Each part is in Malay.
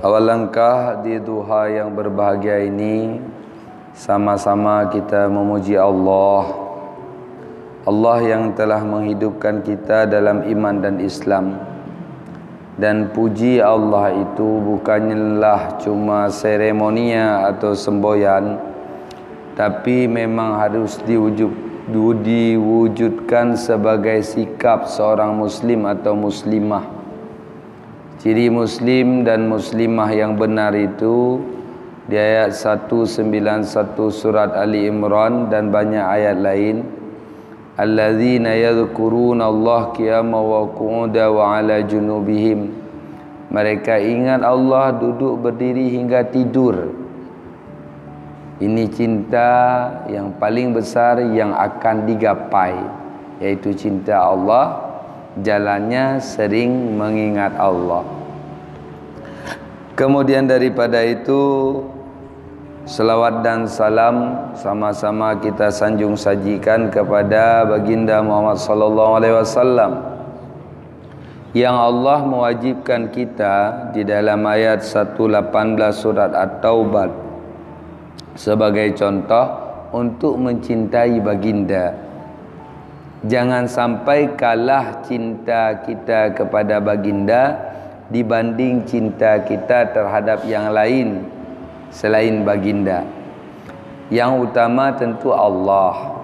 Awal langkah di duha yang berbahagia ini Sama-sama kita memuji Allah. Allah yang telah menghidupkan kita dalam iman dan Islam. Dan puji Allah itu bukanlah cuma seremonia atau semboyan Tapi memang harus diwujud, diwujudkan sebagai sikap seorang muslim atau muslimah Ciri muslim dan muslimah yang benar itu di ayat 191 surat Ali Imran dan banyak ayat lain alladzina yadhkuruna Allah qiyaman wa qu'udan wa 'ala junubihim. Mereka ingat Allah duduk berdiri hingga tidur. Ini cinta yang paling besar yang akan digapai yaitu cinta Allah jalannya sering mengingat Allah. Kemudian daripada itu selawat dan salam sama-sama kita sanjung sajikan kepada baginda Muhammad sallallahu alaihi wasallam. Yang Allah mewajibkan kita di dalam ayat 118 surat At-Taubah sebagai contoh untuk mencintai baginda Jangan sampai kalah cinta kita kepada baginda dibanding cinta kita terhadap yang lain selain baginda. Yang utama tentu Allah.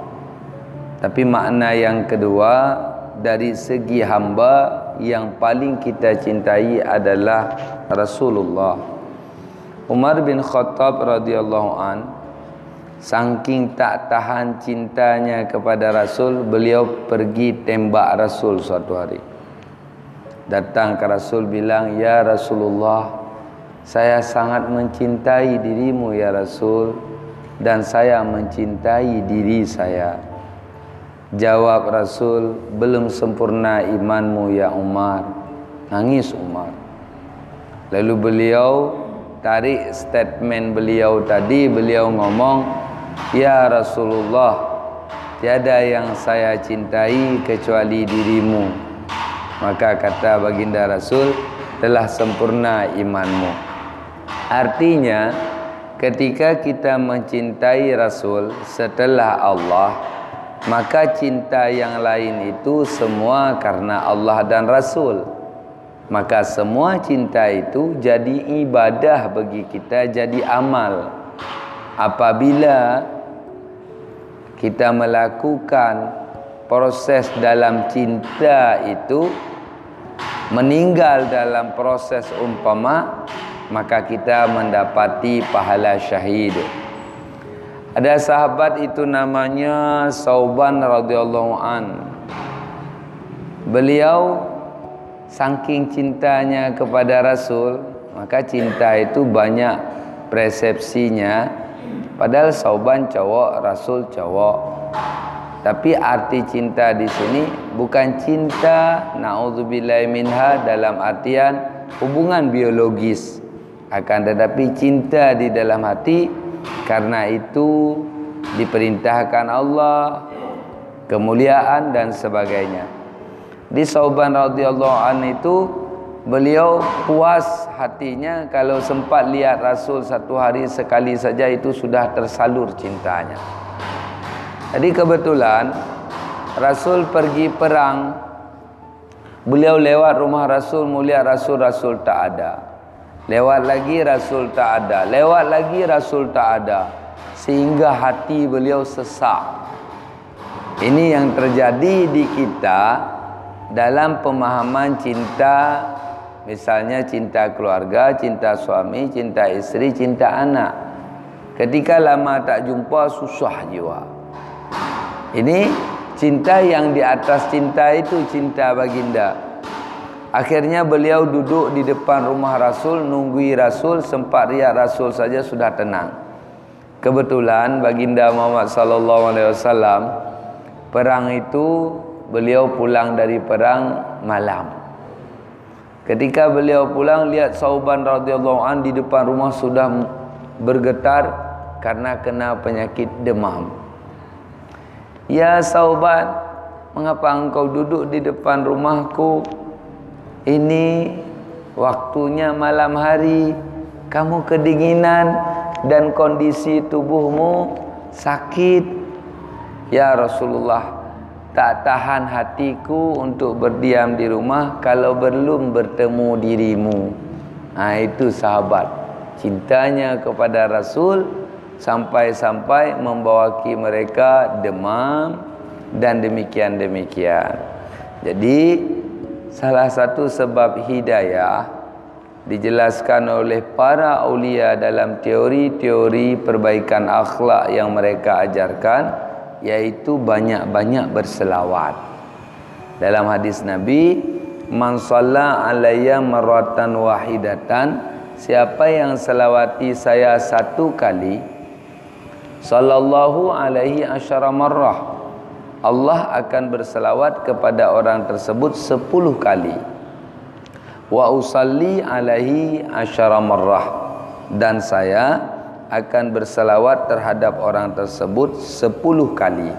Tapi makna yang kedua dari segi hamba yang paling kita cintai adalah Rasulullah. Umar bin Khattab radhiyallahu an Saking tak tahan cintanya kepada Rasul Beliau pergi tembak Rasul suatu hari. Datang ke Rasul bilang Ya Rasulullah Saya sangat mencintai dirimu ya Rasul Dan saya mencintai diri saya. Jawab Rasul Belum sempurna imanmu ya Umar. Nangis Umar. Lalu beliau tarik statement beliau tadi. Beliau ngomong Ya Rasulullah Tiada yang saya cintai kecuali dirimu. Maka kata baginda Rasul Telah sempurna imanmu. Artinya Ketika kita mencintai Rasul setelah Allah Maka cinta yang lain itu semua karena Allah dan Rasul. Maka semua cinta itu jadi ibadah bagi kita Jadi amal apabila kita melakukan proses dalam cinta itu meninggal dalam proses umpama maka kita mendapati pahala syahid. Ada sahabat itu namanya Sauban radhiyallahu an. Beliau saking cintanya kepada Rasul maka cinta itu banyak persepsinya Padahal sauban cowok, rasul cowok. Tapi arti cinta di sini bukan cinta naudzubillah minha dalam artian hubungan biologis. Akan tetapi cinta di dalam hati karena itu diperintahkan Allah kemuliaan dan sebagainya. Di Sauban radhiyallahu an itu beliau puas hatinya kalau sempat lihat Rasul satu hari sekali saja itu sudah tersalur cintanya. Jadi kebetulan Rasul pergi perang beliau lewat rumah Rasul mulia Rasul Rasul tak ada. Lewat lagi Rasul tak ada. Lewat lagi Rasul tak ada. Sehingga hati beliau sesak. Ini yang terjadi di kita dalam pemahaman cinta Misalnya cinta keluarga, cinta suami, cinta isteri, cinta anak. Ketika lama tak jumpa susah jiwa. Ini cinta yang di atas cinta itu cinta baginda. Akhirnya beliau duduk di depan rumah Rasul nunggui Rasul sempat riak Rasul saja sudah tenang. Kebetulan baginda Muhammad sallallahu alaihi wasallam perang itu beliau pulang dari perang malam. Ketika beliau pulang lihat Sauban radhiyallahu an di depan rumah sudah bergetar karena kena penyakit demam. Ya Sauban, mengapa engkau duduk di depan rumahku? Ini waktunya malam hari kamu kedinginan dan kondisi tubuhmu sakit ya Rasulullah tak tahan hatiku untuk berdiam di rumah kalau belum bertemu dirimu ha, itu sahabat cintanya kepada Rasul sampai-sampai membawaki mereka demam dan demikian-demikian. Jadi salah satu sebab hidayah dijelaskan oleh para aulia dalam teori-teori perbaikan akhlak yang mereka ajarkan yaitu banyak-banyak berselawat. Dalam hadis Nabi, "Man shalla alayya marratan wahidatan" Siapa yang selawati saya satu kali, sallallahu alaihi asyara marrah Allah akan berselawat kepada orang tersebut sepuluh kali wa usalli alaihi asyara marrah dan saya akan berselawat terhadap orang tersebut sepuluh kali.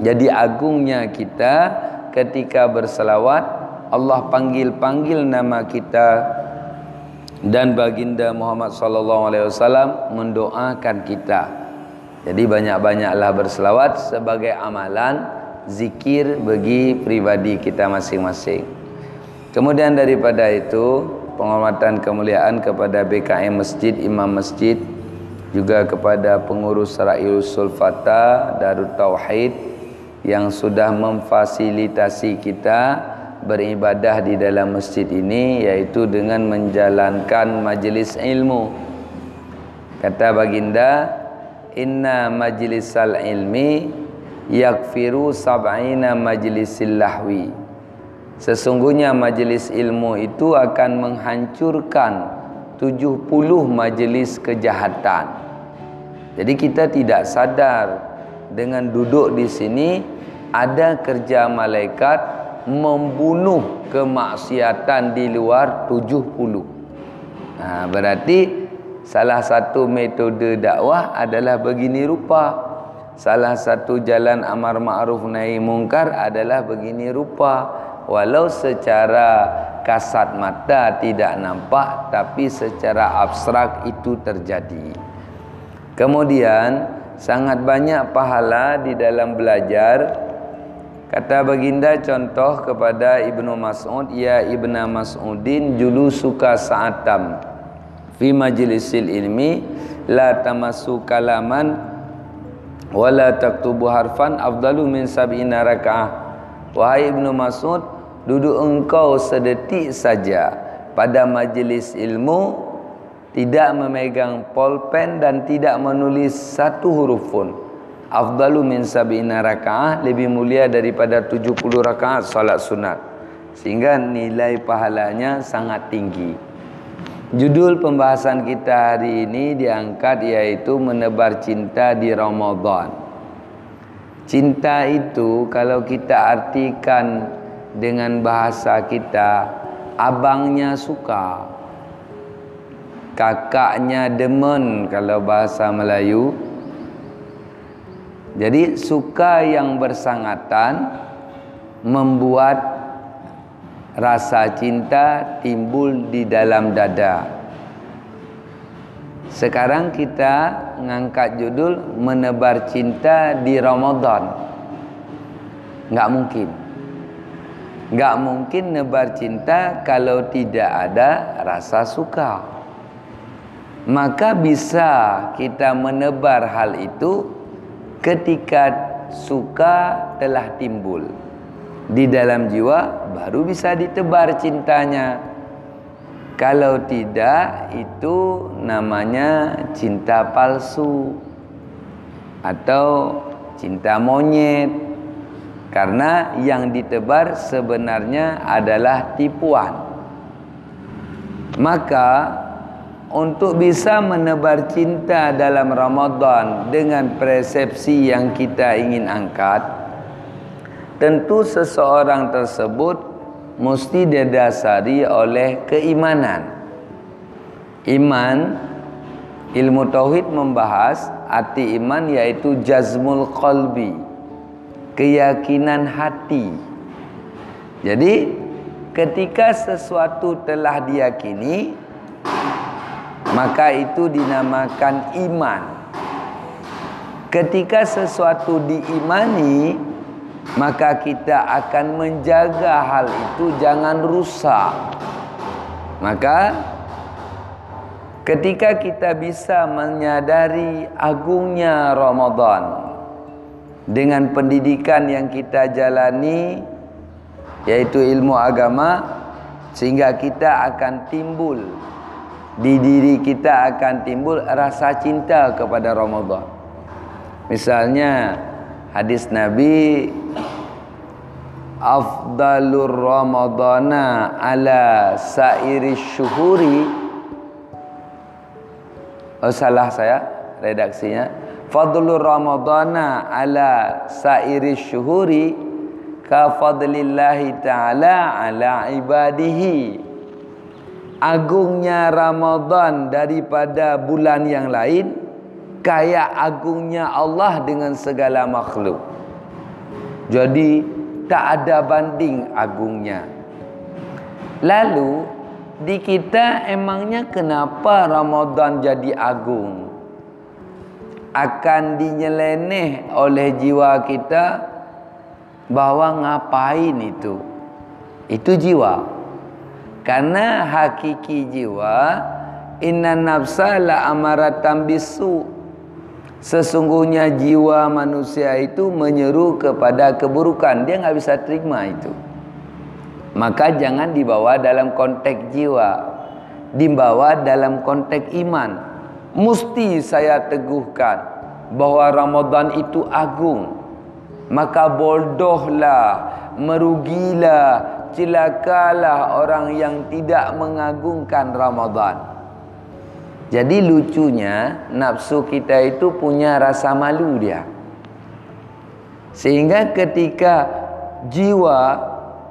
Jadi agungnya kita ketika berselawat Allah panggil-panggil nama kita. Dan baginda Muhammad sallallahu alaihi wasallam mendoakan kita. Jadi banyak-banyaklah berselawat sebagai amalan zikir bagi pribadi kita masing-masing. Kemudian daripada itu, penghormatan kemuliaan kepada BKM Masjid, Imam Masjid, juga kepada pengurus Ra'il Sulfata Darut Tauhid yang sudah memfasilitasi kita beribadah di dalam masjid ini yaitu dengan menjalankan majlis ilmu. Kata baginda, inna majlisal ilmi yakfiru sab'ina majlisil lahwi sesungguhnya majlis ilmu itu akan menghancurkan 70 majlis kejahatan jadi kita tidak sadar dengan duduk di sini ada kerja malaikat membunuh kemaksiatan di luar 70 nah berarti Salah satu metode dakwah adalah begini rupa. Salah satu jalan amar ma'ruf nahi mungkar adalah begini rupa. Walau secara kasat mata tidak nampak tapi secara abstrak itu terjadi. Kemudian sangat banyak pahala di dalam belajar. Kata baginda contoh kepada Ibnu Mas'ud, ya Ibnu Mas'udin julusuka sa'atam fi majlisil ilmi la tamassu kalaman wala taktubu harfan afdalu min sab'ina raka'ah wahai ibnu mas'ud duduk engkau sedetik saja pada majlis ilmu tidak memegang pulpen dan tidak menulis satu huruf pun afdalu min sab'ina raka'ah lebih mulia daripada 70 rakaat salat sunat sehingga nilai pahalanya sangat tinggi Judul pembahasan kita hari ini diangkat yaitu menebar cinta di Ramadan. Cinta itu kalau kita artikan dengan bahasa kita, abangnya suka. Kakaknya demen kalau bahasa Melayu. Jadi suka yang bersangatan membuat rasa cinta timbul di dalam dada. Sekarang kita mengangkat judul menebar cinta di Ramadan. Enggak mungkin. Enggak mungkin nebar cinta kalau tidak ada rasa suka. Maka bisa kita menebar hal itu ketika suka telah timbul. Di dalam jiwa baru bisa ditebar cintanya. Kalau tidak itu namanya cinta palsu atau cinta monyet. Karena yang ditebar sebenarnya adalah tipuan. Maka untuk bisa menebar cinta dalam Ramadan dengan persepsi yang kita ingin angkat tentu seseorang tersebut mesti didasari oleh keimanan. Iman ilmu tauhid membahas arti iman yaitu jazmul qalbi, keyakinan hati. Jadi ketika sesuatu telah diyakini maka itu dinamakan iman. Ketika sesuatu diimani maka kita akan menjaga hal itu jangan rusak. Maka ketika kita bisa menyadari agungnya Ramadan dengan pendidikan yang kita jalani yaitu ilmu agama sehingga kita akan timbul di diri kita akan timbul rasa cinta kepada Ramadan. Misalnya hadis Nabi afdalur ramadana ala sairi syuhuri. Oh, salah saya redaksinya. Fadlur ramadana ala sairi syuhuri ka fadlillahi ta'ala ala ibadihi agungnya Ramadan daripada bulan yang lain kaya agungnya Allah dengan segala makhluk. Jadi tak ada banding agungnya. Lalu di kita emangnya kenapa Ramadan jadi agung? Akan dinyeleneh oleh jiwa kita? Bahawa ngapain itu? Itu jiwa karena hakiki jiwa inna nafsa la amaratan bisu. Sesungguhnya jiwa manusia itu menyeru kepada keburukan. Dia nggak bisa terima itu. Maka jangan dibawa dalam konteks jiwa. Dibawa dalam konteks iman. Mesti saya teguhkan bahawa Ramadan itu agung. Maka bodohlah, merugilah, celakalah orang yang tidak mengagungkan Ramadan. Jadi lucunya nafsu kita itu punya rasa malu dia. Sehingga ketika jiwa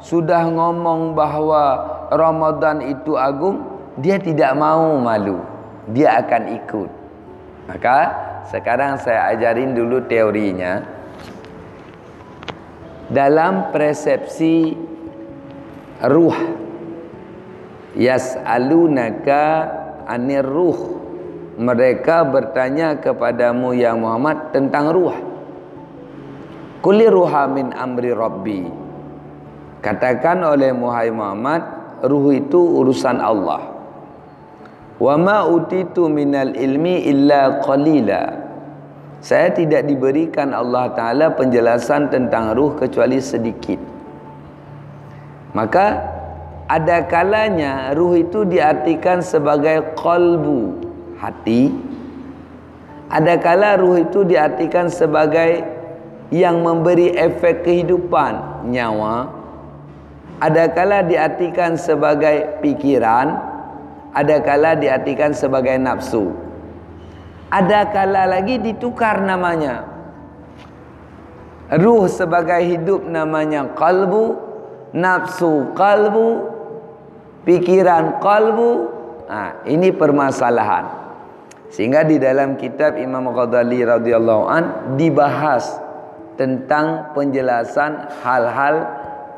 sudah ngomong bahawa Ramadan itu agung, dia tidak mau malu dia akan ikut. Maka sekarang saya ajarin dulu teorinya. Dalam persepsi ruh. Yas'alunaka anir ruh. Mereka bertanya kepadamu ya Muhammad tentang ruh. Kulli ruha min amri rabbi. Katakan oleh Muhammad ruh itu urusan Allah. Wa ma utitu minal ilmi illa qalila. Saya tidak diberikan Allah Taala penjelasan tentang ruh kecuali sedikit. Maka ada kalanya ruh itu diartikan sebagai qalbu, hati. Ada kala ruh itu diartikan sebagai yang memberi efek kehidupan, nyawa. Ada kala diartikan sebagai pikiran, ada kala diartikan sebagai nafsu ada kala lagi ditukar namanya ruh sebagai hidup namanya kalbu nafsu kalbu pikiran kalbu ha, ini permasalahan sehingga di dalam kitab Imam Ghazali radhiyallahu an dibahas tentang penjelasan hal-hal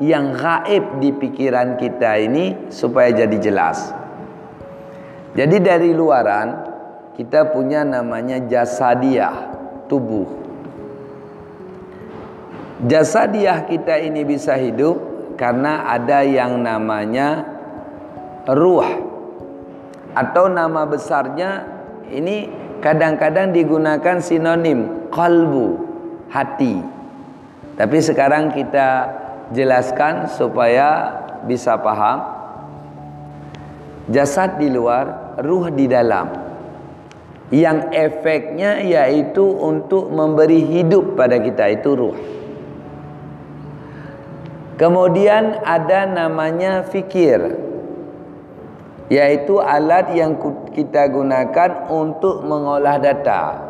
yang gaib di pikiran kita ini supaya jadi jelas. Jadi dari luaran kita punya namanya jasadiah tubuh. Jasadiah kita ini bisa hidup karena ada yang namanya ruh. Atau nama besarnya ini kadang-kadang digunakan sinonim kalbu hati. Tapi sekarang kita jelaskan supaya bisa paham. Jasad di luar ruh di dalam. Yang efeknya yaitu untuk memberi hidup pada kita itu ruh kemudian ada namanya fikir yaitu alat yang kita gunakan untuk mengolah data.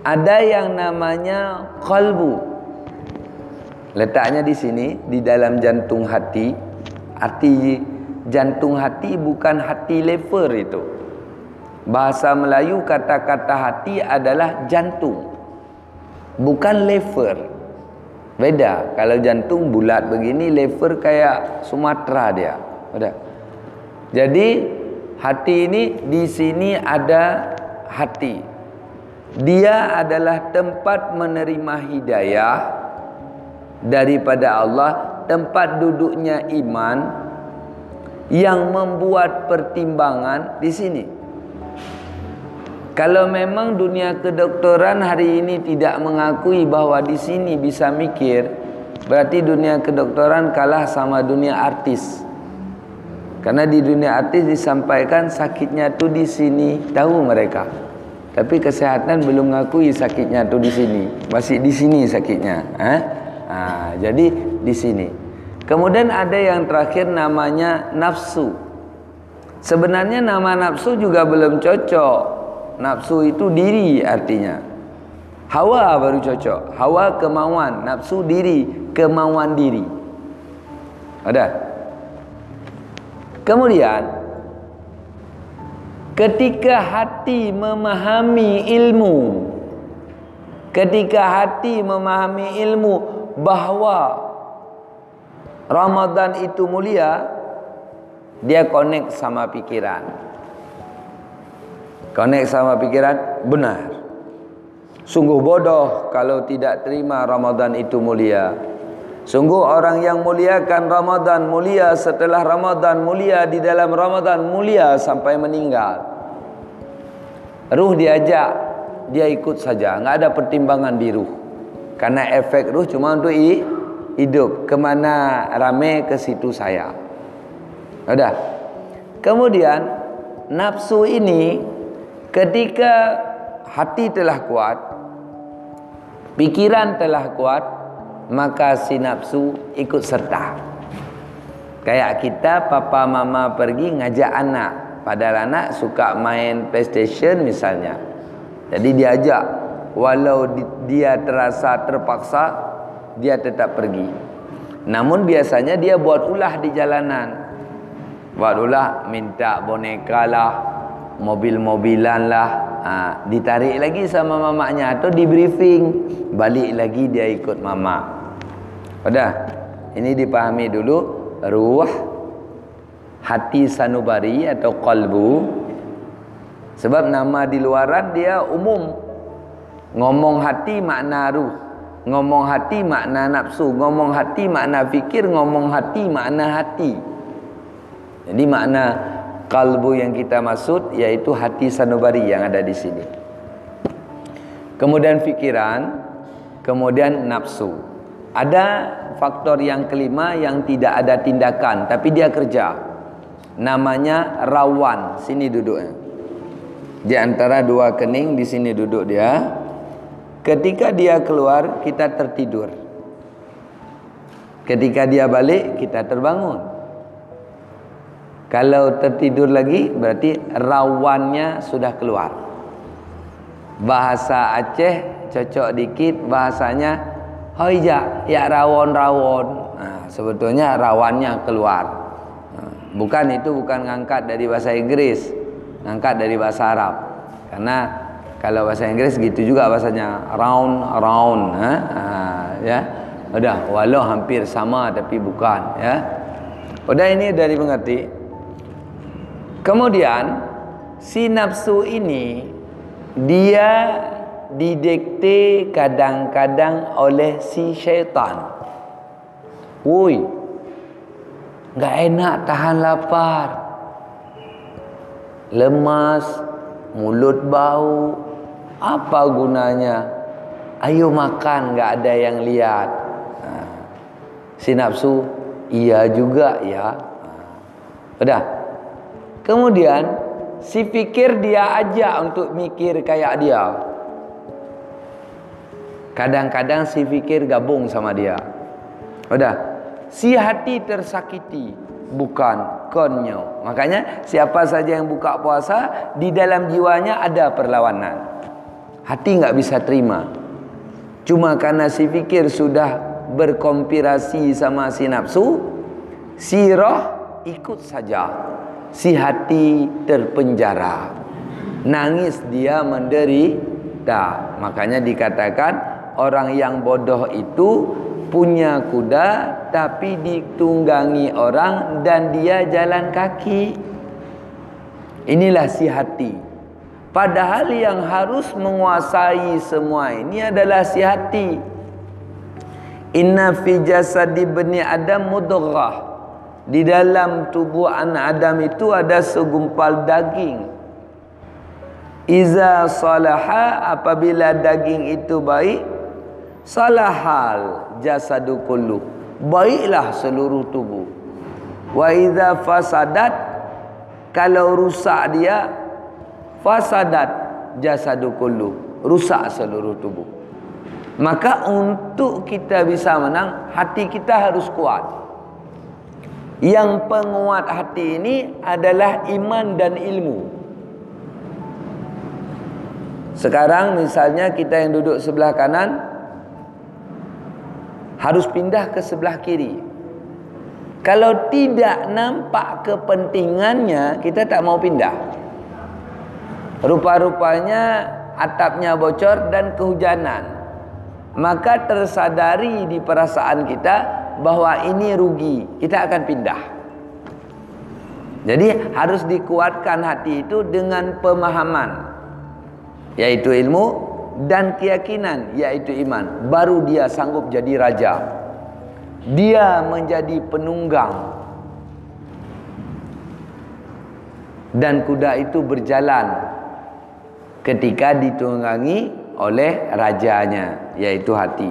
Ada yang namanya kalbu letaknya di sini di dalam jantung hati. Arti jantung hati bukan hati lever itu. Bahasa Melayu kata-kata hati adalah jantung bukan lever Beda. Kalau jantung bulat begini, lever kayak Sumatera dia. Udah. Jadi hati ini di sini ada hati. Dia adalah tempat menerima hidayah daripada Allah, tempat duduknya iman yang membuat pertimbangan di sini. Kalau memang dunia kedokteran hari ini tidak mengakui bahawa di sini bisa mikir, berarti dunia kedokteran kalah sama dunia artis. Karena di dunia artis disampaikan sakitnya tu di sini, tahu mereka. Tapi kesehatan belum mengakui sakitnya tu di sini, masih di sini sakitnya. Ha? Ha, jadi di sini. Kemudian ada yang terakhir namanya nafsu. Sebenarnya nama nafsu juga belum cocok. Nafsu itu diri artinya. Hawa baru cocok. Hawa kemauan, nafsu diri, kemauan diri. Ada. Kemudian ketika hati memahami ilmu ketika hati memahami ilmu bahawa Ramadan itu mulia dia connect sama pikiran connect sama pikiran benar. Sungguh bodoh kalau tidak terima Ramadan itu mulia. Sungguh orang yang muliakan Ramadan mulia setelah Ramadan mulia di dalam Ramadan mulia sampai meninggal. Ruh diajak dia ikut saja. Enggak ada pertimbangan di ruh. Karena efek ruh cuma untuk i hidup. Kemana rame ke situ saya ada? Kemudian nafsu ini ketika hati telah kuat pikiran telah kuat maka si nafsu ikut serta kayak kita papa mama pergi ngajak anak padahal anak suka main playstation misalnya jadi diajak walau dia terasa terpaksa dia tetap pergi. Namun biasanya dia buat ulah di jalanan. Buat ulah minta boneka lah, mobil-mobilan lah. Ha, ditarik lagi sama mamanya atau di briefing. Balik lagi dia ikut mama. Sudah? Ini dipahami dulu. Ruh, hati sanubari atau kalbu. Sebab nama di luaran dia umum. Ngomong hati makna ruh. Ngomong hati makna nafsu Ngomong hati makna fikir Ngomong hati makna hati Jadi makna kalbu yang kita maksud Iaitu hati sanubari yang ada di sini. Kemudian fikiran Kemudian nafsu. Ada faktor yang kelima yang tidak ada tindakan Tapi dia kerja. Namanya rawan. Sini duduknya. Di antara dua kening di sini duduk dia. Ketika dia keluar kita tertidur. Ketika dia balik kita terbangun Kalau tertidur lagi berarti rawannya sudah keluar. Bahasa Aceh cocok dikit bahasanya Hoija ya rawon-rawon. Nah, Sebetulnya rawannya keluar. Nah, Bukan itu bukan ngangkat dari bahasa Inggris Ngangkat dari bahasa Arab. Karena kalau bahasa Inggris gitu juga bahasanya round round ha? ha ya. Sudah walau hampir sama tapi bukan ya. Sudah ini dari mengerti kemudian si nafsu ini dia didikte kadang-kadang oleh si syaitan. Woi enggak enak tahan lapar. Lemas mulut bau. Apa gunanya? Ayo makan enggak ada yang lihat. Ha. si nafsu iya juga ya. Sudah kemudian si fikir dia ajak untuk mikir kayak dia. Kadang-kadang si fikir gabung sama dia. Sudah si hati tersakiti bukan konyo makanya siapa saja yang buka puasa di dalam jiwanya ada perlawanan. Hati enggak bisa terima. Cuma karena si fikir sudah berkompirasi sama si nafsu, si roh ikut saja. Si hati terpenjara. Nangis dia menderita. Makanya dikatakan orang yang bodoh itu punya kuda tapi ditunggangi orang dan dia jalan kaki inilah si hati padahal yang harus menguasai semua ini adalah si hati inna fi jasadi bani adam mudghah di dalam tubuh anak adam itu ada segumpal daging. Iza salaha apabila daging itu baik salahal jasadu kullu. Baiklah seluruh tubuh. Wa idza fasadat kalau rusak dia fasadat jasadu kullu. Rusak seluruh tubuh. Maka untuk kita bisa menang hati kita harus kuat yang penguat hati ini adalah iman dan ilmu sekarang misalnya kita yang duduk sebelah kanan harus pindah ke sebelah kiri. Kalau tidak nampak kepentingannya, kita tak mau pindah. Rupa-rupanya atapnya bocor dan kehujanan. Maka tersadari di perasaan kita bahwa ini rugi, kita akan pindah. Jadi harus dikuatkan hati itu dengan pemahaman yaitu ilmu dan keyakinan yaitu iman. Baru dia sanggup jadi raja. Dia menjadi penunggang. Dan kuda itu berjalan ketika ditunggangi oleh rajanya yaitu hati.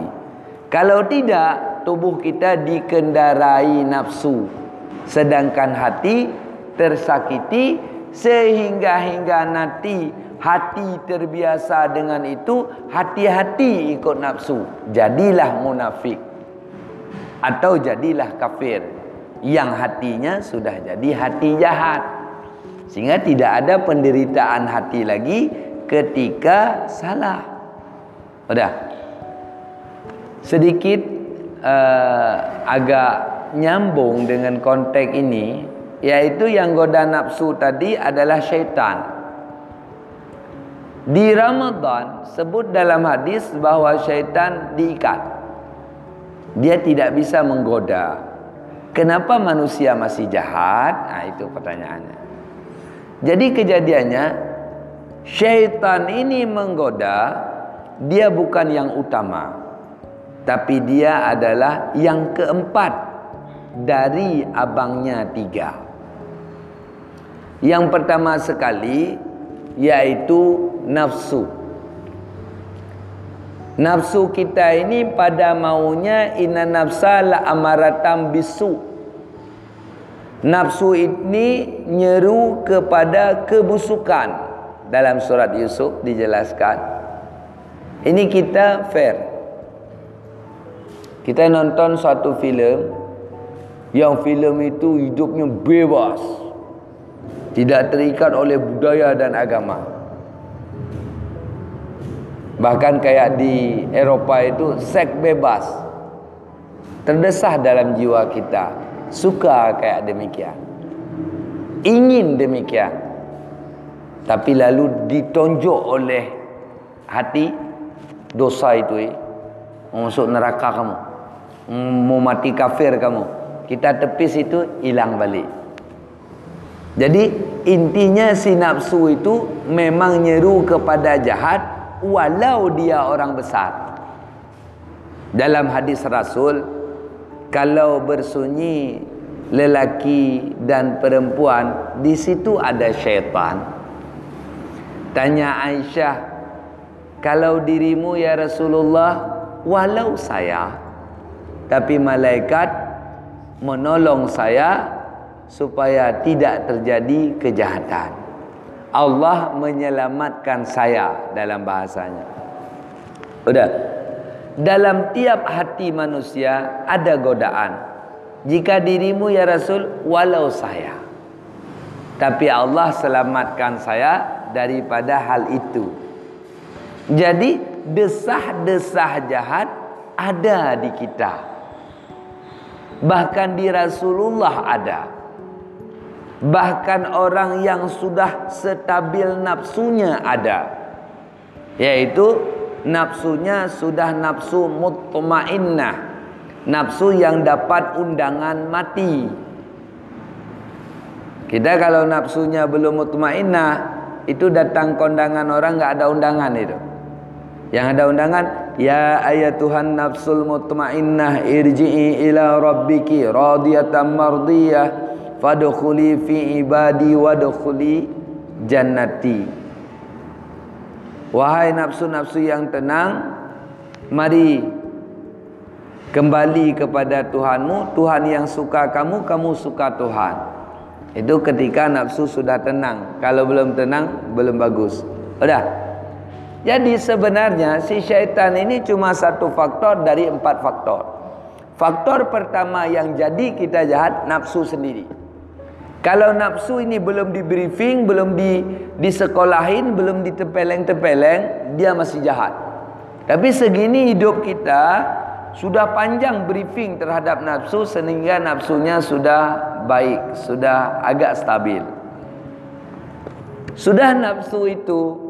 Kalau tidak tubuh kita dikendarai nafsu sedangkan hati tersakiti sehingga hingga nanti hati terbiasa dengan itu hati-hati ikut nafsu. Jadilah munafik atau jadilah kafir. Yang hatinya sudah jadi hati jahat. Sehingga tidak ada penderitaan hati lagi ketika salah. Sudah? Sedikit uh, agak nyambung dengan konteks ini yaitu yang goda nafsu tadi adalah syaitan di Ramadan sebut dalam hadis bahawa syaitan diikat. Dia tidak bisa menggoda. Kenapa manusia masih jahat? Nah, itu pertanyaannya. Jadi kejadiannya syaitan ini menggoda dia bukan yang utama. Tapi dia adalah yang keempat dari abangnya tiga. Yang pertama sekali yaitu nafsu. Nafsu kita ini pada maunya inna nafsa la amaratam bisu. Nafsu ini nyeru kepada kebusukan. Dalam surat Yusuf dijelaskan. Ini kita fair. Kita nonton suatu filem yang filem itu hidupnya bebas. Tidak terikat oleh budaya dan agama. Bahkan kayak di Eropa itu seks bebas. Terdesah dalam jiwa kita. Suka kayak demikian. Ingin demikian. Tapi lalu ditonjok oleh hati dosa itu eh. Masuk neraka kamu. Mau mati kafir kamu. Kita tepis itu hilang balik. Jadi intinya si nafsu itu memang nyeru kepada jahat walau dia orang besar dalam hadis rasul kalau bersunyi lelaki dan perempuan di situ ada syaitan tanya Aisyah kalau dirimu ya Rasulullah walau saya tapi malaikat menolong saya supaya tidak terjadi kejahatan Allah menyelamatkan saya dalam bahasanya. Sudah. Dalam tiap hati manusia ada godaan. Jika dirimu ya Rasul walau saya. Tapi Allah selamatkan saya daripada hal itu. Jadi desah-desah jahat ada di kita. Bahkan di Rasulullah ada. Bahkan orang yang sudah stabil nafsunya ada. Yaitu nafsunya sudah nafsu mutmainnah. nafsu yang dapat undangan mati kita kalau nafsunya belum mutmainnah itu datang kondangan orang nggak ada undangan itu yang ada undangan ya ayatuhan nafsul mutmainnah irji'i ila rabbiki radiyatan mardiyah fadkhuli fi ibadi wadkhuli jannati. Wahai nafsu-nafsu yang tenang mari kembali kepada Tuhanmu. Tuhan yang suka kamu kamu suka Tuhan. Itu ketika nafsu sudah tenang. Kalau belum tenang belum bagus. Sudah jadi sebenarnya si syaitan ini cuma satu faktor dari empat faktor faktor pertama yang jadi kita jahat nafsu sendiri kalau nafsu ini belum di briefing, belum di disekolahin, belum ditempeleng-tempeleng, dia masih jahat. Tapi segini hidup kita sudah panjang briefing terhadap nafsu sehingga nafsunya sudah baik, sudah agak stabil. Sudah nafsu itu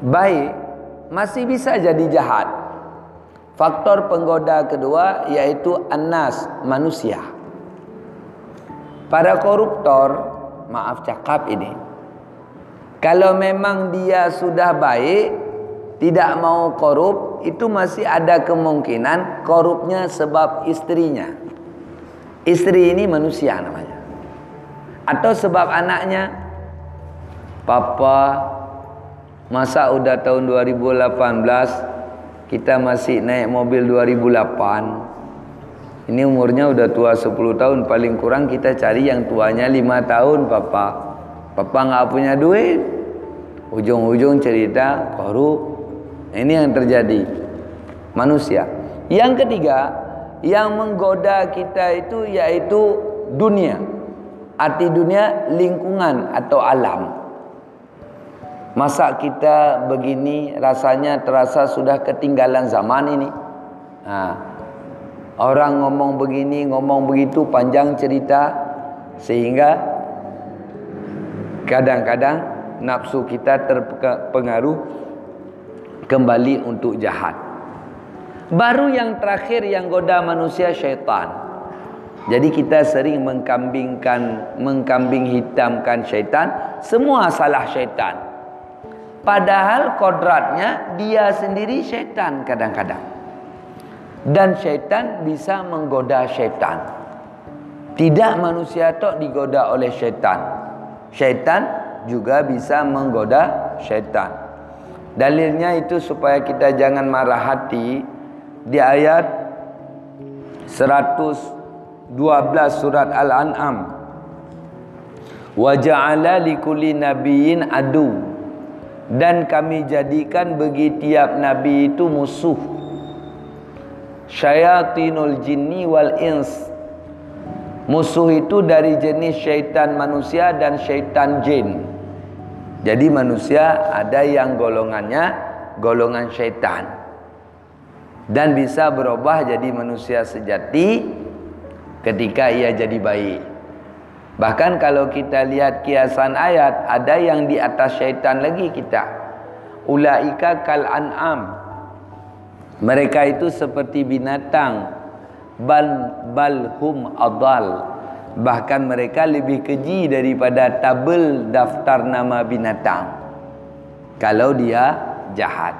baik, masih bisa jadi jahat. Faktor penggoda kedua yaitu anas manusia. Para koruptor, maaf cakap ini. Kalau memang dia sudah baik, tidak mau korup, itu masih ada kemungkinan korupnya sebab istrinya. Istri ini manusia namanya. Atau sebab anaknya. Papa, masa udah tahun 2018, kita masih naik mobil 2008. Ini umurnya udah tua 10 tahun Paling kurang kita cari yang tuanya 5 tahun Papa. Papa nggak punya duit. Ujung-ujung cerita korup Ini yang terjadi. Manusia. Yang ketiga Yang menggoda kita itu yaitu dunia. Arti dunia lingkungan atau alam Masa kita begini rasanya terasa sudah ketinggalan zaman ini Nah Orang ngomong begini, ngomong begitu panjang cerita sehingga kadang-kadang nafsu kita terpengaruh kembali untuk jahat. Baru yang terakhir yang goda manusia syaitan. Jadi kita sering mengkambingkan, mengkambing hitamkan syaitan, semua salah syaitan. Padahal kodratnya dia sendiri syaitan kadang-kadang dan syaitan bisa menggoda syaitan. Tidak manusia tok digoda oleh syaitan. Syaitan juga bisa menggoda syaitan. Dalilnya itu supaya kita jangan marah hati di ayat 112 surat Al-An'am. Wa ja'ala likulli nabiyyin adu dan kami jadikan bagi tiap nabi itu musuh. Syayatinul jinni wal ins. Musuh itu dari jenis syaitan manusia dan syaitan jin. Jadi manusia ada yang golongannya golongan syaitan. Dan bisa berubah jadi manusia sejati ketika ia jadi baik bahkan kalau kita lihat kiasan ayat ada yang di atas syaitan lagi kita. Ulaika kal an'am mereka itu seperti binatang. Bal balhum adal. Bahkan mereka lebih keji daripada tabel daftar nama binatang. Kalau dia jahat.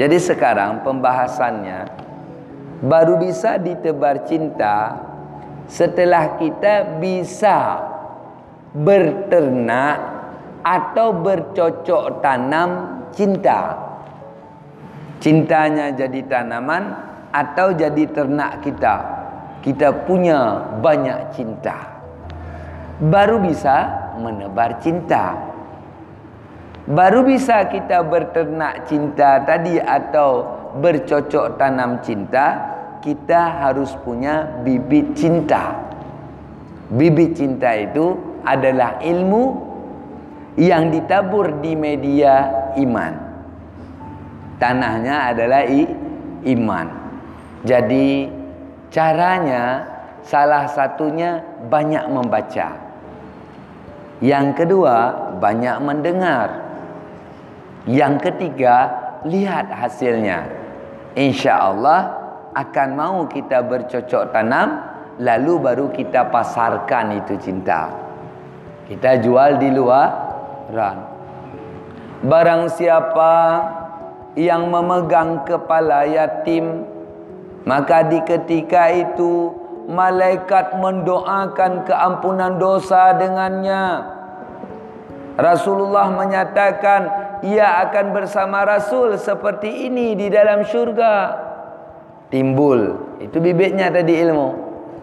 Jadi sekarang pembahasannya baru bisa ditebar cinta setelah kita bisa berternak atau bercocok tanam cinta. Cintanya jadi tanaman atau jadi ternak kita. Kita punya banyak cinta. Baru bisa menebar cinta. Baru bisa kita berternak cinta tadi atau bercocok tanam cinta kita harus punya bibit cinta bibit cinta itu adalah ilmu yang ditabur di media iman tanahnya adalah i, iman. Jadi caranya salah satunya banyak membaca. Yang kedua banyak mendengar. Yang ketiga lihat hasilnya. Insya Allah akan mau kita bercocok tanam lalu baru kita pasarkan itu cinta. Kita jual di luar ran barang siapa yang memegang kepala yatim maka di ketika itu malaikat mendoakan keampunan dosa dengannya. Rasulullah menyatakan ia akan bersama Rasul seperti ini di dalam syurga timbul. Itu bibitnya tadi ilmu.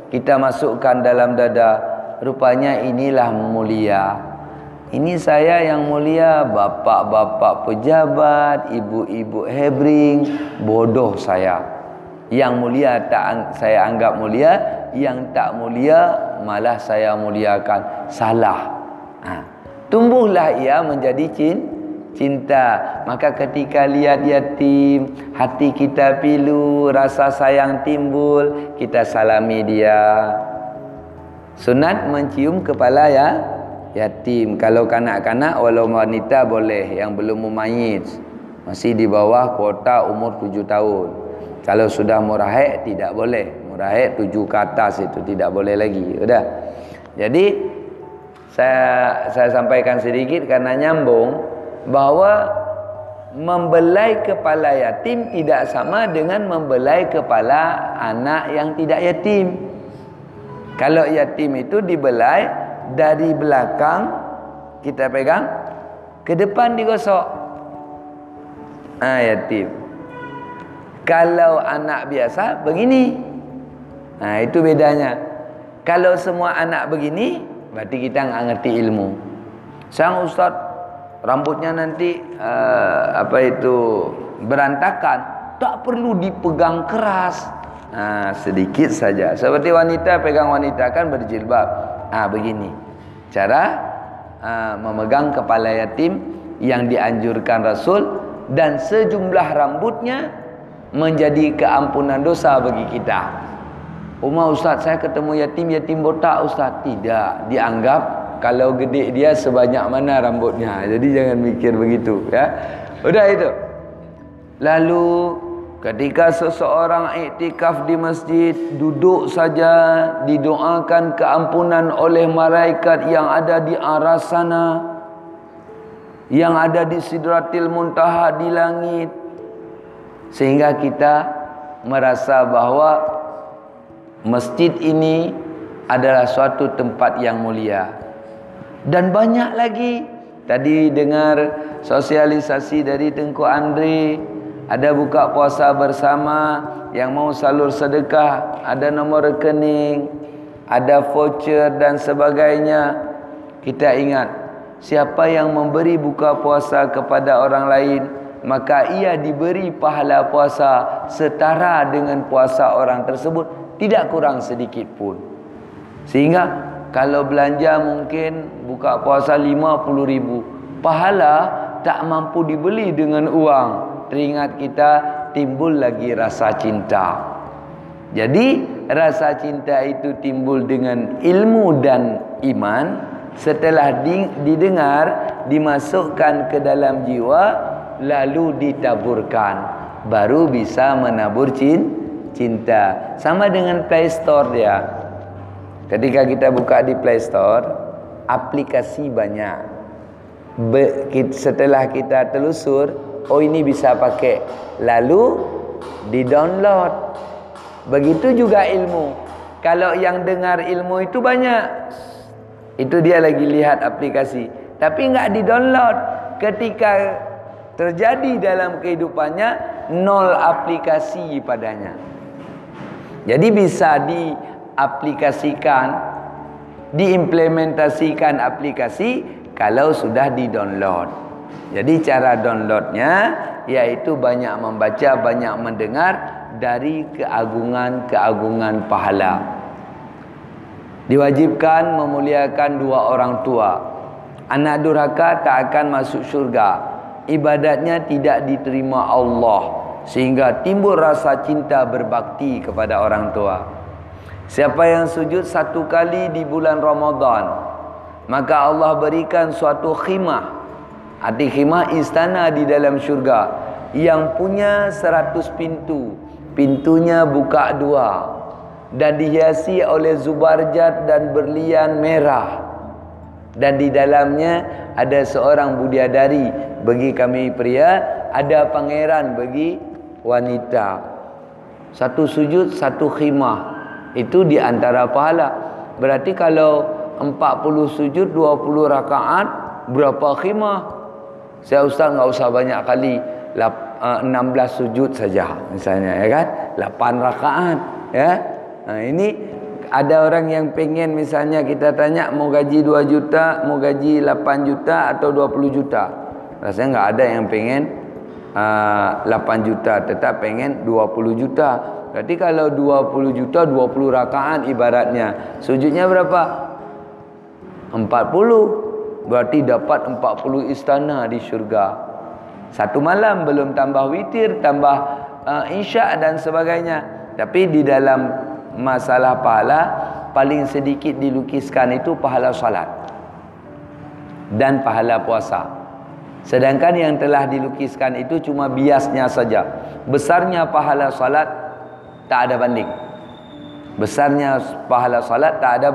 Kita masukkan dalam dada. Rupanya inilah mulia. Ini saya yang mulia. Bapak-bapak pejabat ibu-ibu hebring bodoh saya. Yang mulia tak saya anggap mulia. Yang tak mulia malah saya muliakan. Salah. Ha. Tumbuhlah ia menjadi cinta maka ketika lihat yatim hati kita pilu rasa sayang timbul kita salami dia. Sunat mencium kepala ya yatim kalau kanak-kanak walau wanita boleh yang belum memayit masih di bawah kuota umur tujuh tahun. Kalau sudah murahek tidak boleh. Murahek tujuh ke atas itu tidak boleh lagi sudah. Jadi saya saya sampaikan sedikit karena nyambung bahwa membelai kepala yatim tidak sama dengan membelai kepala anak yang tidak yatim. Kalau yatim itu dibelai dari belakang kita pegang ke depan digosok. Ah yatim. Kalau anak biasa begini. Nah itu bedanya. Kalau semua anak begini Berarti kita nggak ngerti ilmu. Sang ustaz rambutnya nanti uh, apa itu berantakan, tak perlu dipegang keras. Nah, sedikit saja. Seperti wanita pegang wanita kan berjilbab. Ah begini. Cara uh, memegang kepala yatim yang dianjurkan Rasul dan sejumlah rambutnya menjadi keampunan dosa bagi kita. Umar Ustaz saya ketemu yatim yatim botak Ustaz tidak dianggap kalau gede dia sebanyak mana rambutnya? Jadi jangan mikir begitu ya. Sudah itu. Lalu ketika seseorang iktikaf di masjid duduk saja didoakan keampunan oleh malaikat yang ada di arah sana yang ada di sidratil muntaha di langit sehingga kita merasa bahawa Masjid ini adalah suatu tempat yang mulia. Dan banyak lagi. Tadi dengar sosialisasi dari Tengku Andre. Ada buka puasa bersama. Yang mau salur sedekah. Ada nombor rekening. Ada voucher dan sebagainya. Kita ingat. Siapa yang memberi buka puasa kepada orang lain. Maka ia diberi pahala puasa setara dengan puasa orang tersebut tidak kurang sedikit pun sehingga kalau belanja mungkin buka puasa 50 ribu. Pahala tak mampu dibeli dengan uang. Teringat kita timbul lagi rasa cinta. Jadi rasa cinta itu timbul dengan ilmu dan iman. Setelah didengar dimasukkan ke dalam jiwa lalu ditaburkan. Baru bisa menabur cinta. Sama dengan Play Store dia ketika kita buka di Play Store aplikasi banyak. Be, setelah kita telusur oh ini bisa pakai. Lalu di download begitu juga ilmu. Kalau yang dengar ilmu itu banyak. Itu dia lagi lihat aplikasi. Tapi enggak di download ketika terjadi dalam kehidupannya nol aplikasi padanya. Jadi bisa diaplikasikan, diimplementasikan aplikasi kalau sudah di-download. Jadi cara downloadnya yaitu banyak membaca, banyak mendengar dari keagungan-keagungan pahala. Diwajibkan memuliakan dua orang tua. Anak durhaka tak akan masuk syurga. Ibadatnya tidak diterima Allah sehingga timbul rasa cinta berbakti kepada orang tua. Siapa yang sujud satu kali di bulan Ramadan, maka Allah berikan suatu khimah. Arti khimah istana di dalam syurga. Yang punya seratus pintu. pintunya buka dua. Dan dihiasi oleh zubarjat dan berlian merah. Dan di dalamnya ada seorang budiadari. Bagi kami pria ada pangeran bagi wanita. Satu sujud satu khimah itu di antara pahala. Berarti kalau 40 sujud 20 rakaat berapa khimah? Saya ustaz enggak usah banyak kali. 16 uh, sujud saja misalnya ya kan? 8 rakaat ya? Nah ini ada orang yang pengen misalnya kita tanya mau gaji 2 juta mau gaji 8 juta atau 20 juta? Rasanya enggak ada yang pengen uh, 8 juta tetap pengen 20 juta berarti kalau 20 juta 20 rakaat ibaratnya sujudnya berapa 40 berarti dapat 40 istana di syurga satu malam belum tambah witir, tambah uh, isyak dan sebagainya. Tapi di dalam masalah pahala paling sedikit dilukiskan itu pahala salat dan pahala puasa. Sedangkan yang telah dilukiskan itu cuma biasnya saja. Besarnya pahala salat tak ada banding. Besarnya pahala salat tak ada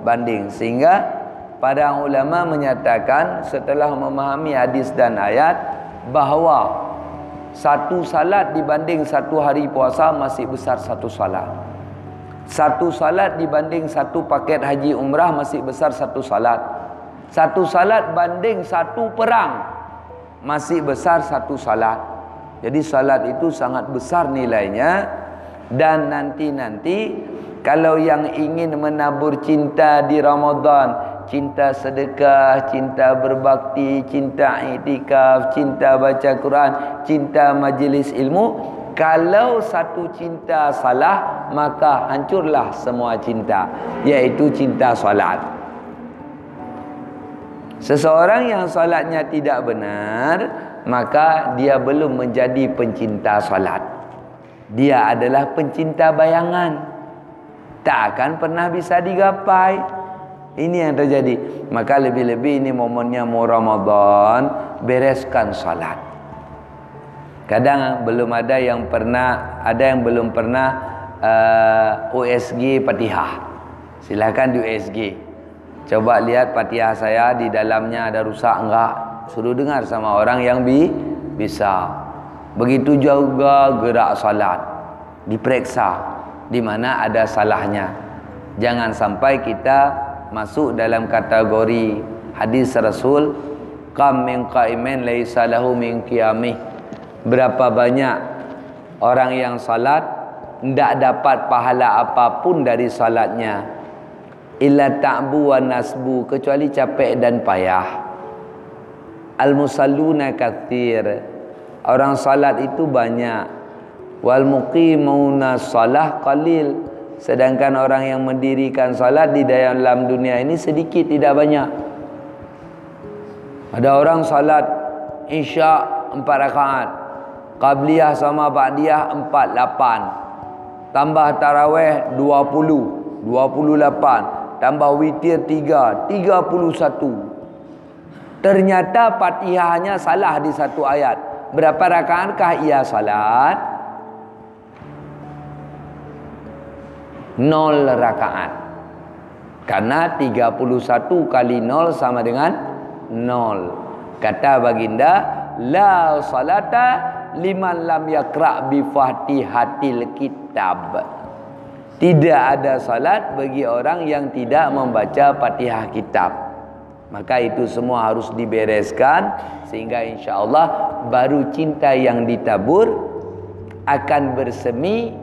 banding sehingga para ulama menyatakan setelah memahami hadis dan ayat bahawa satu salat dibanding satu hari puasa masih besar satu salat. Satu salat dibanding satu paket haji umrah masih besar satu salat. Satu salat banding satu perang masih besar satu salat. Jadi salat itu sangat besar nilainya dan nanti-nanti kalau yang ingin menabur cinta di Ramadan cinta sedekah, cinta berbakti, cinta itikaf, cinta baca Quran, cinta majlis ilmu. Kalau satu cinta salah, maka hancurlah semua cinta, yaitu cinta solat. Seseorang yang solatnya tidak benar, maka dia belum menjadi pencinta solat. Dia adalah pencinta bayangan. Tak akan pernah bisa digapai. Ini yang terjadi. Maka lebih-lebih ini momennya mau Ramadan, bereskan salat. Kadang belum ada yang pernah, ada yang belum pernah uh, USG Fatihah. Silakan di USG. Coba lihat Fatihah saya di dalamnya ada rusak enggak? Suruh dengar sama orang yang bi bisa. Begitu juga gerak salat. Diperiksa di mana ada salahnya. Jangan sampai kita masuk dalam kategori hadis Rasul kam min qaimin laisa lahu min qiyamih berapa banyak orang yang salat tidak dapat pahala apapun dari salatnya illa ta'bu wa nasbu kecuali capek dan payah al musalluna kathir orang salat itu banyak wal muqimuna salah qalil Sedangkan orang yang mendirikan salat di dalam dunia ini sedikit tidak banyak. Ada orang salat Isya empat rakaat. Qabliyah sama Ba'diyah empat lapan. Tambah Tarawih dua puluh. Dua puluh lapan. Tambah Witir tiga. Tiga puluh satu. Ternyata Fatihahnya salah di satu ayat. Berapa rakaatkah ia salat? nol rakaat. Karena 31 kali nol sama dengan nol. Kata baginda, la salata liman lam yakra bi fatihatil kitab. Tidak ada salat bagi orang yang tidak membaca Fatihah kitab. Maka itu semua harus dibereskan sehingga insya-Allah baru cinta yang ditabur akan bersemi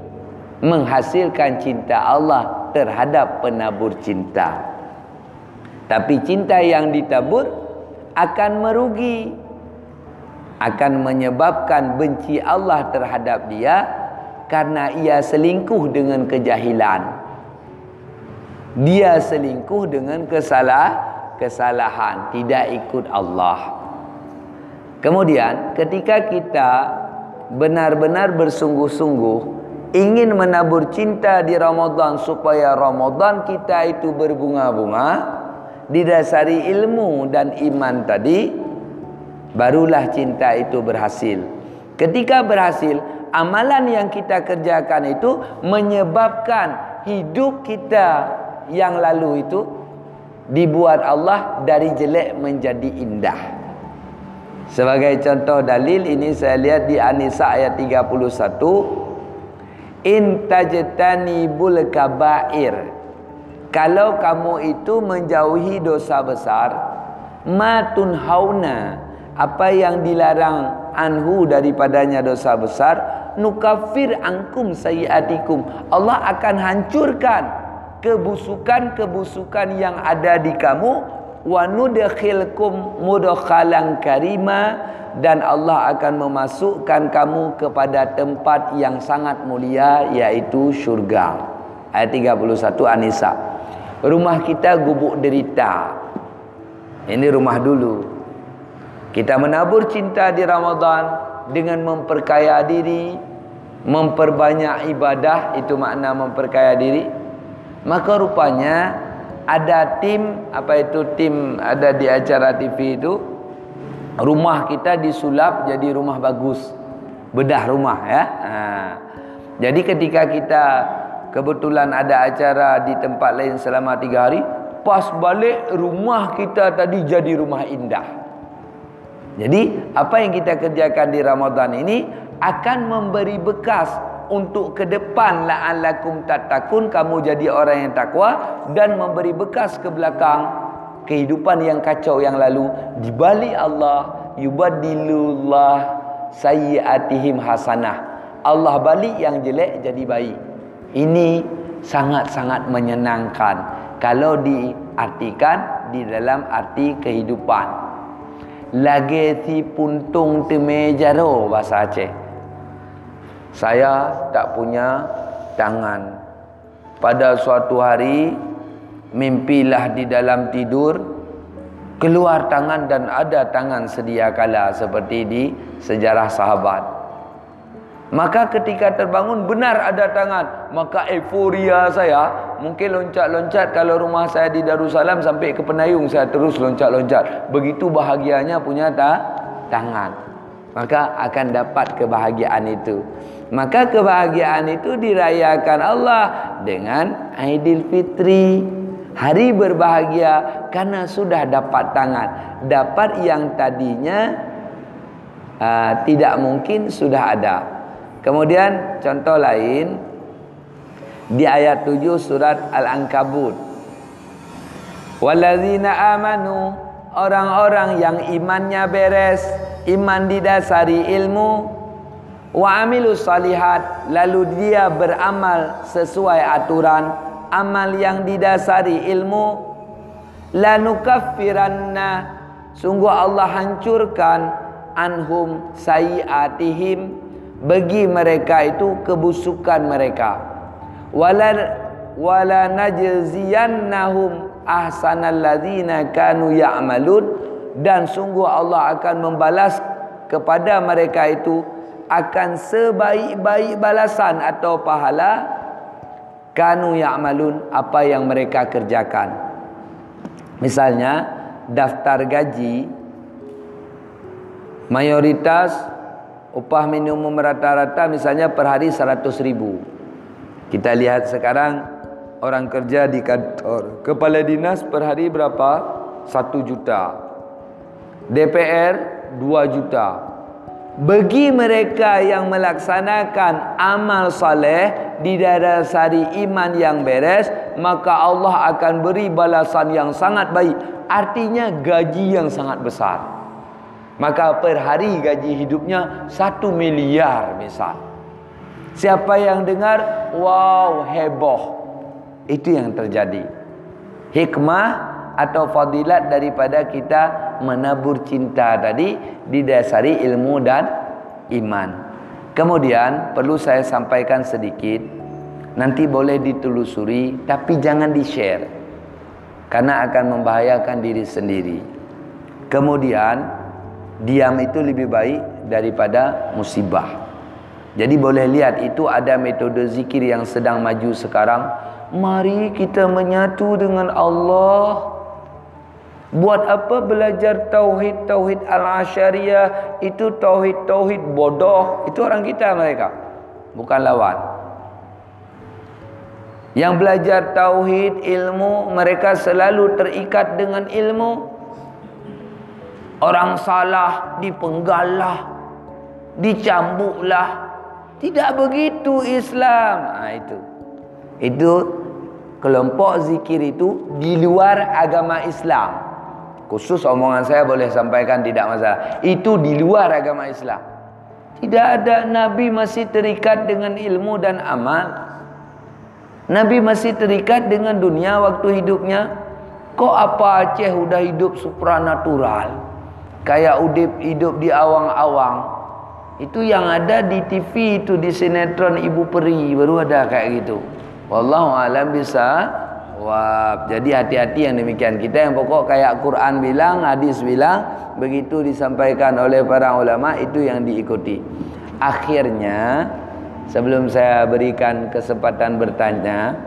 menghasilkan cinta Allah terhadap penabur cinta. Tapi cinta yang ditabur akan merugi. Akan menyebabkan benci Allah terhadap dia karena ia selingkuh dengan kejahilan. Dia selingkuh dengan kesalah kesalahan, tidak ikut Allah. Kemudian ketika kita benar-benar bersungguh-sungguh ingin menabur cinta di Ramadan supaya Ramadan kita itu berbunga-bunga didasari ilmu dan iman tadi barulah cinta itu berhasil ketika berhasil amalan yang kita kerjakan itu menyebabkan hidup kita yang lalu itu dibuat Allah dari jelek menjadi indah. Sebagai contoh dalil ini saya lihat di An-Nisa ayat 31 in tajtanibul kaba'ir. Kalau kamu itu menjauhi dosa besar matun hauna apa yang dilarang anhu daripadanya dosa besar nukafir angkum sayiatikum. Allah akan hancurkan kebusukan-kebusukan yang ada di kamu wa nudkhilkum mudkhalan karima dan Allah akan memasukkan kamu kepada tempat yang sangat mulia yaitu syurga. Ayat 31 An-Nisa. Rumah kita gubuk derita. Ini rumah dulu. Kita menabur cinta di Ramadan dengan memperkaya diri memperbanyak ibadah. Itu makna memperkaya diri maka rupanya ada tim apa itu tim ada di acara TV itu rumah kita disulap jadi rumah bagus. Bedah rumah ya. Ha. jadi ketika kita kebetulan ada acara di tempat lain selama tiga hari pas balik rumah kita tadi jadi rumah indah. Jadi apa yang kita kerjakan di Ramadan ini akan memberi bekas untuk ke depan la'allakum tatakun kamu jadi orang yang takwa dan memberi bekas ke belakang kehidupan yang kacau yang lalu di balik Allah yubaddilullah sayyiatihim hasanah Allah balik yang jelek jadi baik ini sangat-sangat menyenangkan kalau diartikan di dalam arti kehidupan. Lagi si puntung temejaro bahasa Aceh. Saya tak punya tangan. Pada suatu hari mimpilah di dalam tidur keluar tangan dan ada tangan sedia kala seperti di sejarah sahabat. Maka ketika terbangun benar ada tangan. Maka euforia saya mungkin loncat-loncat kalau rumah saya di Darussalam sampai ke Penayung saya terus loncat-loncat. Begitu bahagianya punya ta tangan. Maka akan dapat kebahagiaan itu. Maka kebahagiaan itu dirayakan Allah dengan Aidilfitri. Hari berbahagia karena sudah dapat tangan. Dapat yang tadinya uh, tidak mungkin sudah ada. Kemudian contoh lain di ayat 7 surat Al-Ankabut. Wallazina amanu orang-orang yang imannya beres, iman didasari ilmu wa amilus salihat lalu dia beramal sesuai aturan. Amal yang didasari ilmu lanukaffiranna sungguh Allah hancurkan anhum sayiatihim bagi mereka itu kebusukan mereka. Wala wala najziyannahum ahsanal ladzina kanu ya'malun dan sungguh Allah akan membalas kepada mereka itu akan sebaik-baik balasan atau pahala kanu ya'malun apa yang mereka kerjakan. Misalnya daftar gaji mayoritas upah minimum rata-rata misalnya per hari 100 ribu. Kita lihat sekarang orang kerja di kantor kepala dinas per hari berapa? 1 juta. DPR 2 juta bagi mereka yang melaksanakan amal saleh di dasari iman yang beres maka Allah akan beri balasan yang sangat baik artinya gaji yang sangat besar Maka per hari gaji hidupnya satu miliar misal. Siapa yang dengar, wow heboh. Itu yang terjadi. Hikmah atau fadilat daripada kita menabur cinta tadi didasari ilmu dan iman. Kemudian perlu saya sampaikan sedikit. Nanti boleh ditelusuri tapi jangan di-share. Karena akan membahayakan diri sendiri. Kemudian diam itu lebih baik daripada musibah. Jadi boleh lihat itu ada metode zikir yang sedang maju sekarang. Mari kita menyatu dengan Allah. Buat apa belajar tauhid tauhid al-asyariyah itu tauhid tauhid bodoh itu orang kita mereka. bukan lawan. Yang belajar tauhid, ilmu, mereka selalu terikat dengan ilmu. Orang salah dipenggallah, dicambuklah. Tidak begitu Islam. Ha, itu. Itu kelompok zikir itu di luar agama Islam. Khusus omongan saya boleh sampaikan tidak masalah. Itu di luar agama Islam. Tidak ada Nabi masih terikat dengan ilmu dan amal. Nabi masih terikat dengan dunia waktu hidupnya. Kok apa Aceh sudah hidup supranatural? Kayak udip hidup di awang-awang. Itu yang ada di TV itu di sinetron Ibu Peri baru ada kayak gitu. Wallahu alam bisa. Wah, jadi hati-hati yang demikian. Kita yang pokok kayak Quran bilang, hadis bilang, begitu disampaikan oleh para ulama itu yang diikuti. Akhirnya sebelum saya berikan kesempatan bertanya,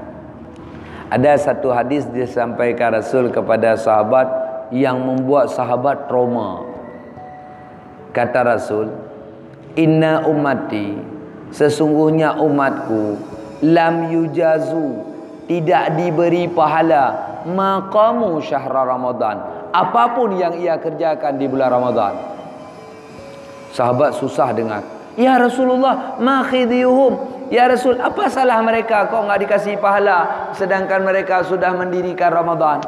ada satu hadis disampaikan Rasul kepada sahabat yang membuat sahabat trauma. Kata Rasul, "Inna ummati, sesungguhnya umatku lam yujazu tidak diberi pahala. Maqamu syahr Ramadan. Apapun yang ia kerjakan di bulan Ramadan. Sahabat susah dengar. Ya Rasulullah ma khidhihum ya Rasul apa salah mereka? Kok enggak dikasih pahala sedangkan mereka sudah mendirikan Ramadan.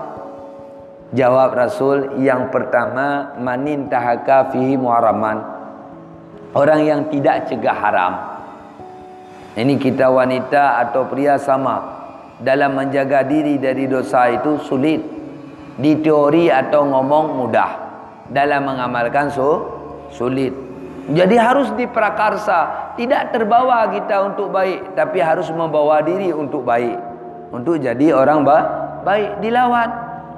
Jawab Rasul yang pertama manin tahaka fihi muharraman. Orang yang tidak cegah haram. Ini kita wanita atau pria sama dalam menjaga diri dari dosa itu sulit. Di teori atau ngomong mudah. Dalam mengamalkan so sulit. Jadi harus diprakarsa. Tidak terbawa kita untuk baik tapi harus membawa diri untuk baik. Untuk jadi orang ba baik dilawan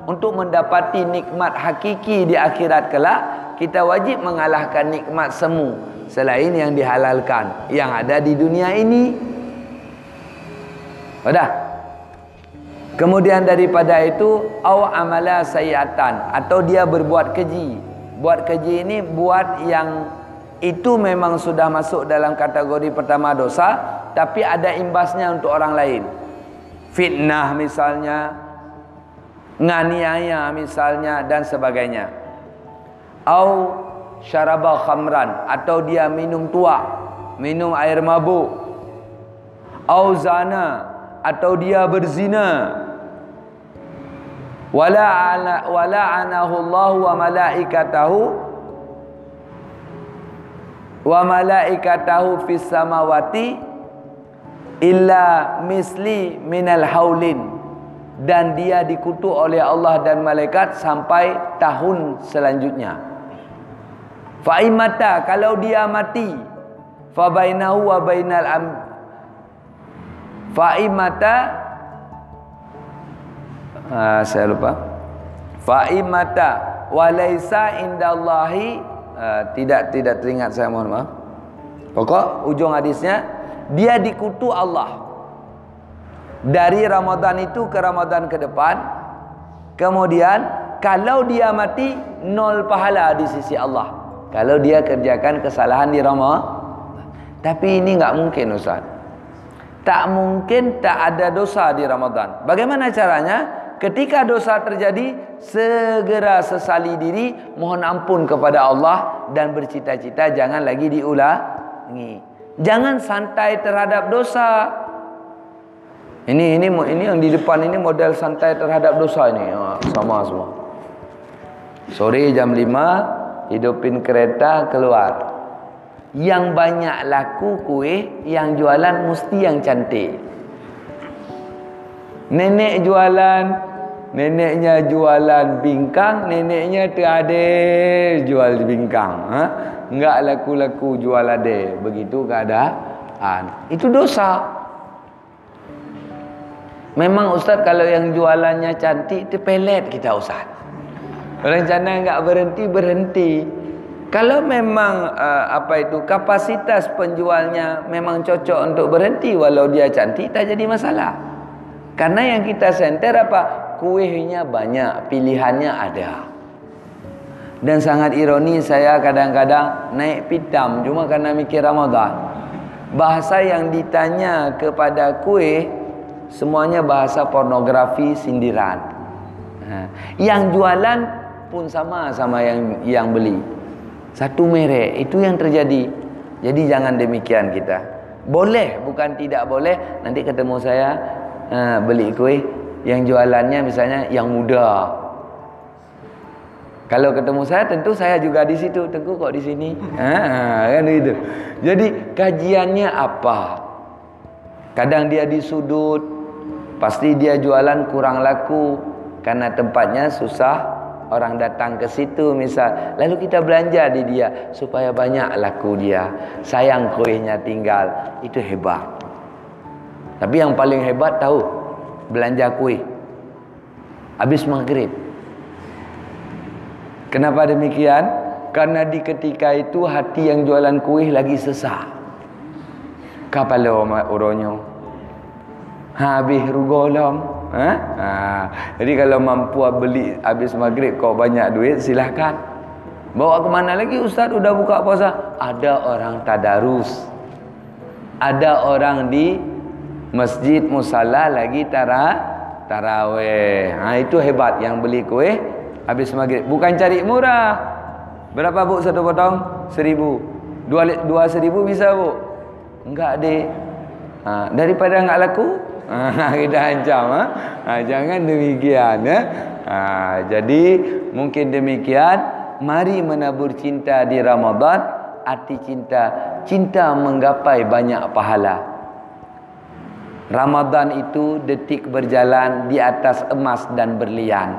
untuk mendapati nikmat hakiki di akhirat kelak kita wajib mengalahkan nikmat semu selain yang dihalalkan yang ada di dunia ini. Sudah? Kemudian daripada itu au amala sayyatan atau dia berbuat keji. Buat keji ini buat yang itu memang sudah masuk dalam kategori pertama dosa tapi ada imbasnya untuk orang lain. Fitnah misalnya, nganiaya misalnya dan sebagainya. Au syaraba khamran atau dia minum tua, minum air mabuk. Au zana atau dia berzina wala anahu Allah wa malaikatahu. Wa malaikatahu fis samawati illa misli minal haulin. Dan dia dikutuk oleh Allah dan malaikat sampai tahun selanjutnya. Fa imata kalau dia mati fa bainahu wa bainal am fa imata ha, saya lupa. Fa'imata walaisa indallahi. Uh, tidak tidak teringat saya mohon maaf. Pokok ujung hadisnya dia dikutu Allah. Dari Ramadan itu ke Ramadan ke depan kemudian kalau dia mati nol pahala di sisi Allah. Kalau dia kerjakan kesalahan di Ramadan tapi ini enggak mungkin Ustaz. Tak mungkin tak ada dosa di Ramadan. Bagaimana caranya ketika dosa terjadi segera sesali diri mohon ampun kepada Allah dan bercita-cita jangan lagi diulangi. Jangan santai terhadap dosa. Ini ini ini yang di depan ini model santai terhadap dosa ini. Ha, sama semua. Sore jam 5 hidupin kereta keluar. Yang banyak laku kue yang jualan mesti yang cantik. Nenek jualan Neneknya jualan bingkang, neneknya terade jual bingkang. Ha? Enggak laku-laku jual ade. Begitu keadaan. Itu dosa. Memang Ustaz kalau yang jualannya cantik, itu pelet kita Ustaz. Rencana enggak berhenti, berhenti. Kalau memang uh, apa itu kapasitas penjualnya memang cocok untuk berhenti walau dia cantik tak jadi masalah. Karena yang kita senter apa? Kuihnya banyak, pilihannya ada. Dan sangat ironi saya kadang-kadang naik pitam cuma karena mikir Ramadan. bahasa yang ditanya kepada kuih semuanya bahasa pornografi sindiran ha. yang jualan pun sama sama yang yang beli satu merek itu yang terjadi jadi jangan demikian kita boleh bukan tidak boleh nanti ketemu saya uh, beli kuih yang jualannya misalnya yang muda kalau ketemu saya tentu saya juga di situ. Tengku kok di sini? Ha, kan itu. Jadi kajiannya apa? Kadang dia di sudut, pasti dia jualan kurang laku karena tempatnya susah. Orang datang ke situ misal, lalu kita belanja di dia supaya banyak laku dia. Sayang kuihnya tinggal, itu hebat. Tapi yang paling hebat tahu belanja kuih. Habis maghrib Kenapa demikian? Karena di ketika itu hati yang jualan kuih lagi sesak. Kapalo oronyo. Habis rugolom. Ha? ha? Jadi kalau mampu beli habis maghrib kau banyak duit silahkan. Bawa ke mana lagi Ustaz sudah buka puasa? Ada orang tadarus. Ada orang di masjid musalla lagi tara taraweh. Ha, itu hebat. Yang beli kuih habis maghrib. Bukan cari murah. Berapa bu? Satu potong? Seribu. Dua, dua seribu bisa bu? Enggak deh ha, daripada enggak laku? Ha, kita ancam ha? Ha, jangan demikian ya. ha, jadi mungkin demikian. Mari menabur cinta di Ramadan. Arti cinta cinta menggapai banyak pahala Ramadan itu detik berjalan di atas emas dan berlian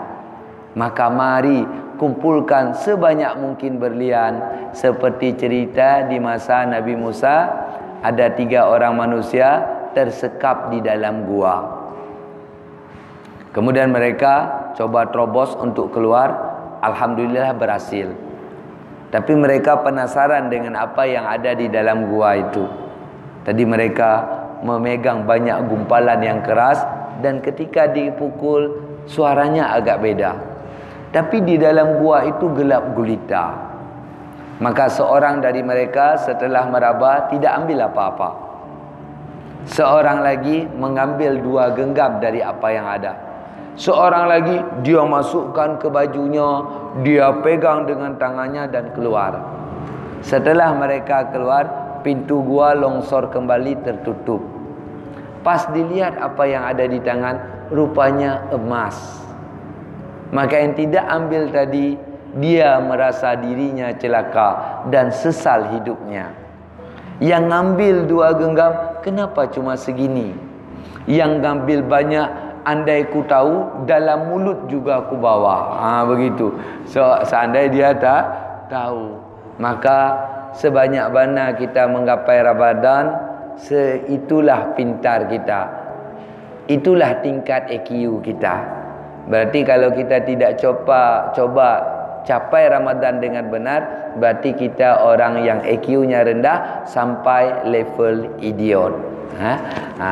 Maka mari kumpulkan sebanyak mungkin berlian seperti cerita di masa Nabi Musa ada tiga orang manusia tersekap di dalam gua. Kemudian mereka coba terobos untuk keluar, alhamdulillah berhasil. Tapi mereka penasaran dengan apa yang ada di dalam gua itu. Tadi mereka memegang banyak gumpalan yang keras dan ketika dipukul suaranya agak beda. Tapi di dalam gua itu gelap gulita. Maka seorang dari mereka setelah meraba tidak ambil apa-apa. Seorang lagi mengambil dua genggam dari apa yang ada. Seorang lagi dia masukkan ke bajunya, dia pegang dengan tangannya dan keluar. Setelah mereka keluar, pintu gua longsor kembali tertutup. Pas dilihat apa yang ada di tangan, rupanya emas. Maka yang tidak ambil tadi Dia merasa dirinya celaka Dan sesal hidupnya Yang ngambil dua genggam Kenapa cuma segini Yang ngambil banyak Andai ku tahu Dalam mulut juga ku bawa ha, Begitu so, Seandainya dia tak tahu Maka Sebanyak mana kita menggapai Ramadan Seitulah pintar kita Itulah tingkat EQ kita Berarti kalau kita tidak coba coba capai Ramadan dengan benar, berarti kita orang yang EQ-nya rendah sampai level idiot. Ha? Ha.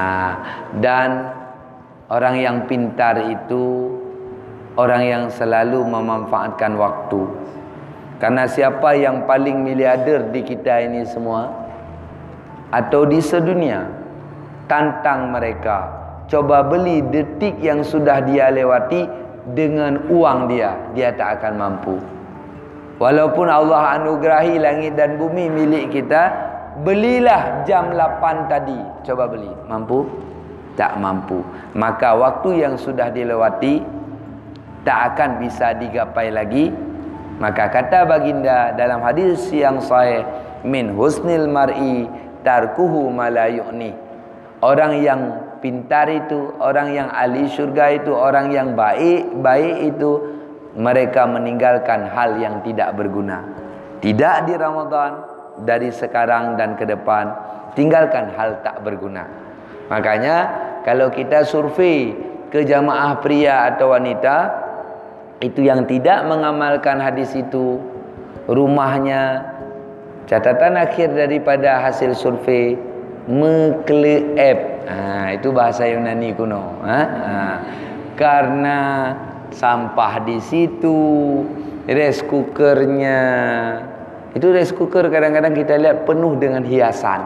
Dan orang yang pintar itu orang yang selalu memanfaatkan waktu. Karena siapa yang paling miliarder di kita ini semua atau di sedunia tantang mereka Coba beli detik yang sudah dia lewati dengan uang dia, dia tak akan mampu. Walaupun Allah anugerahi langit dan bumi milik kita, belilah jam 8 tadi. Coba beli, mampu? Tak mampu. Maka waktu yang sudah dilewati tak akan bisa digapai lagi. Maka kata baginda dalam hadis yang sahih, min husnil mar'i tarkuhu malayuni. Orang yang pintar itu, orang yang ahli syurga itu, orang yang baik, baik itu mereka meninggalkan hal yang tidak berguna. Tidak di Ramadan, dari sekarang dan ke depan, tinggalkan hal tak berguna. Makanya kalau kita survei ke jamaah pria atau wanita itu yang tidak mengamalkan hadis itu rumahnya catatan akhir daripada hasil survei mekleep Ha, itu bahasa Yunani kuno. Ha? Ha. Karena sampah di situ, rice cookernya. Itu rice cooker kadang-kadang kita lihat penuh dengan hiasan.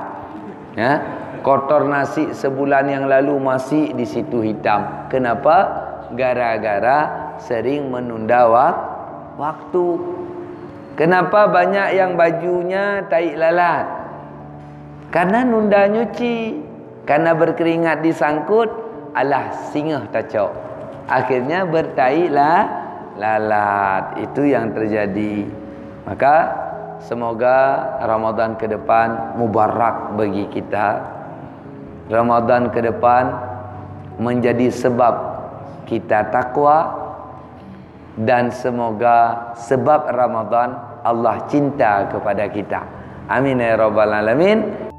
Ya, kotor nasi sebulan yang lalu masih di situ hitam. Kenapa? Gara-gara sering menunda waktu. Kenapa banyak yang bajunya taik lalat? Karena nunda nyuci. Karena berkeringat disangkut, alah singa tacok. Akhirnya bertaiklah lalat. Itu yang terjadi. Maka semoga Ramadan ke depan mubarak bagi kita. Ramadan ke depan menjadi sebab kita takwa dan semoga sebab Ramadan Allah cinta kepada kita. Amin ya rabbal alamin.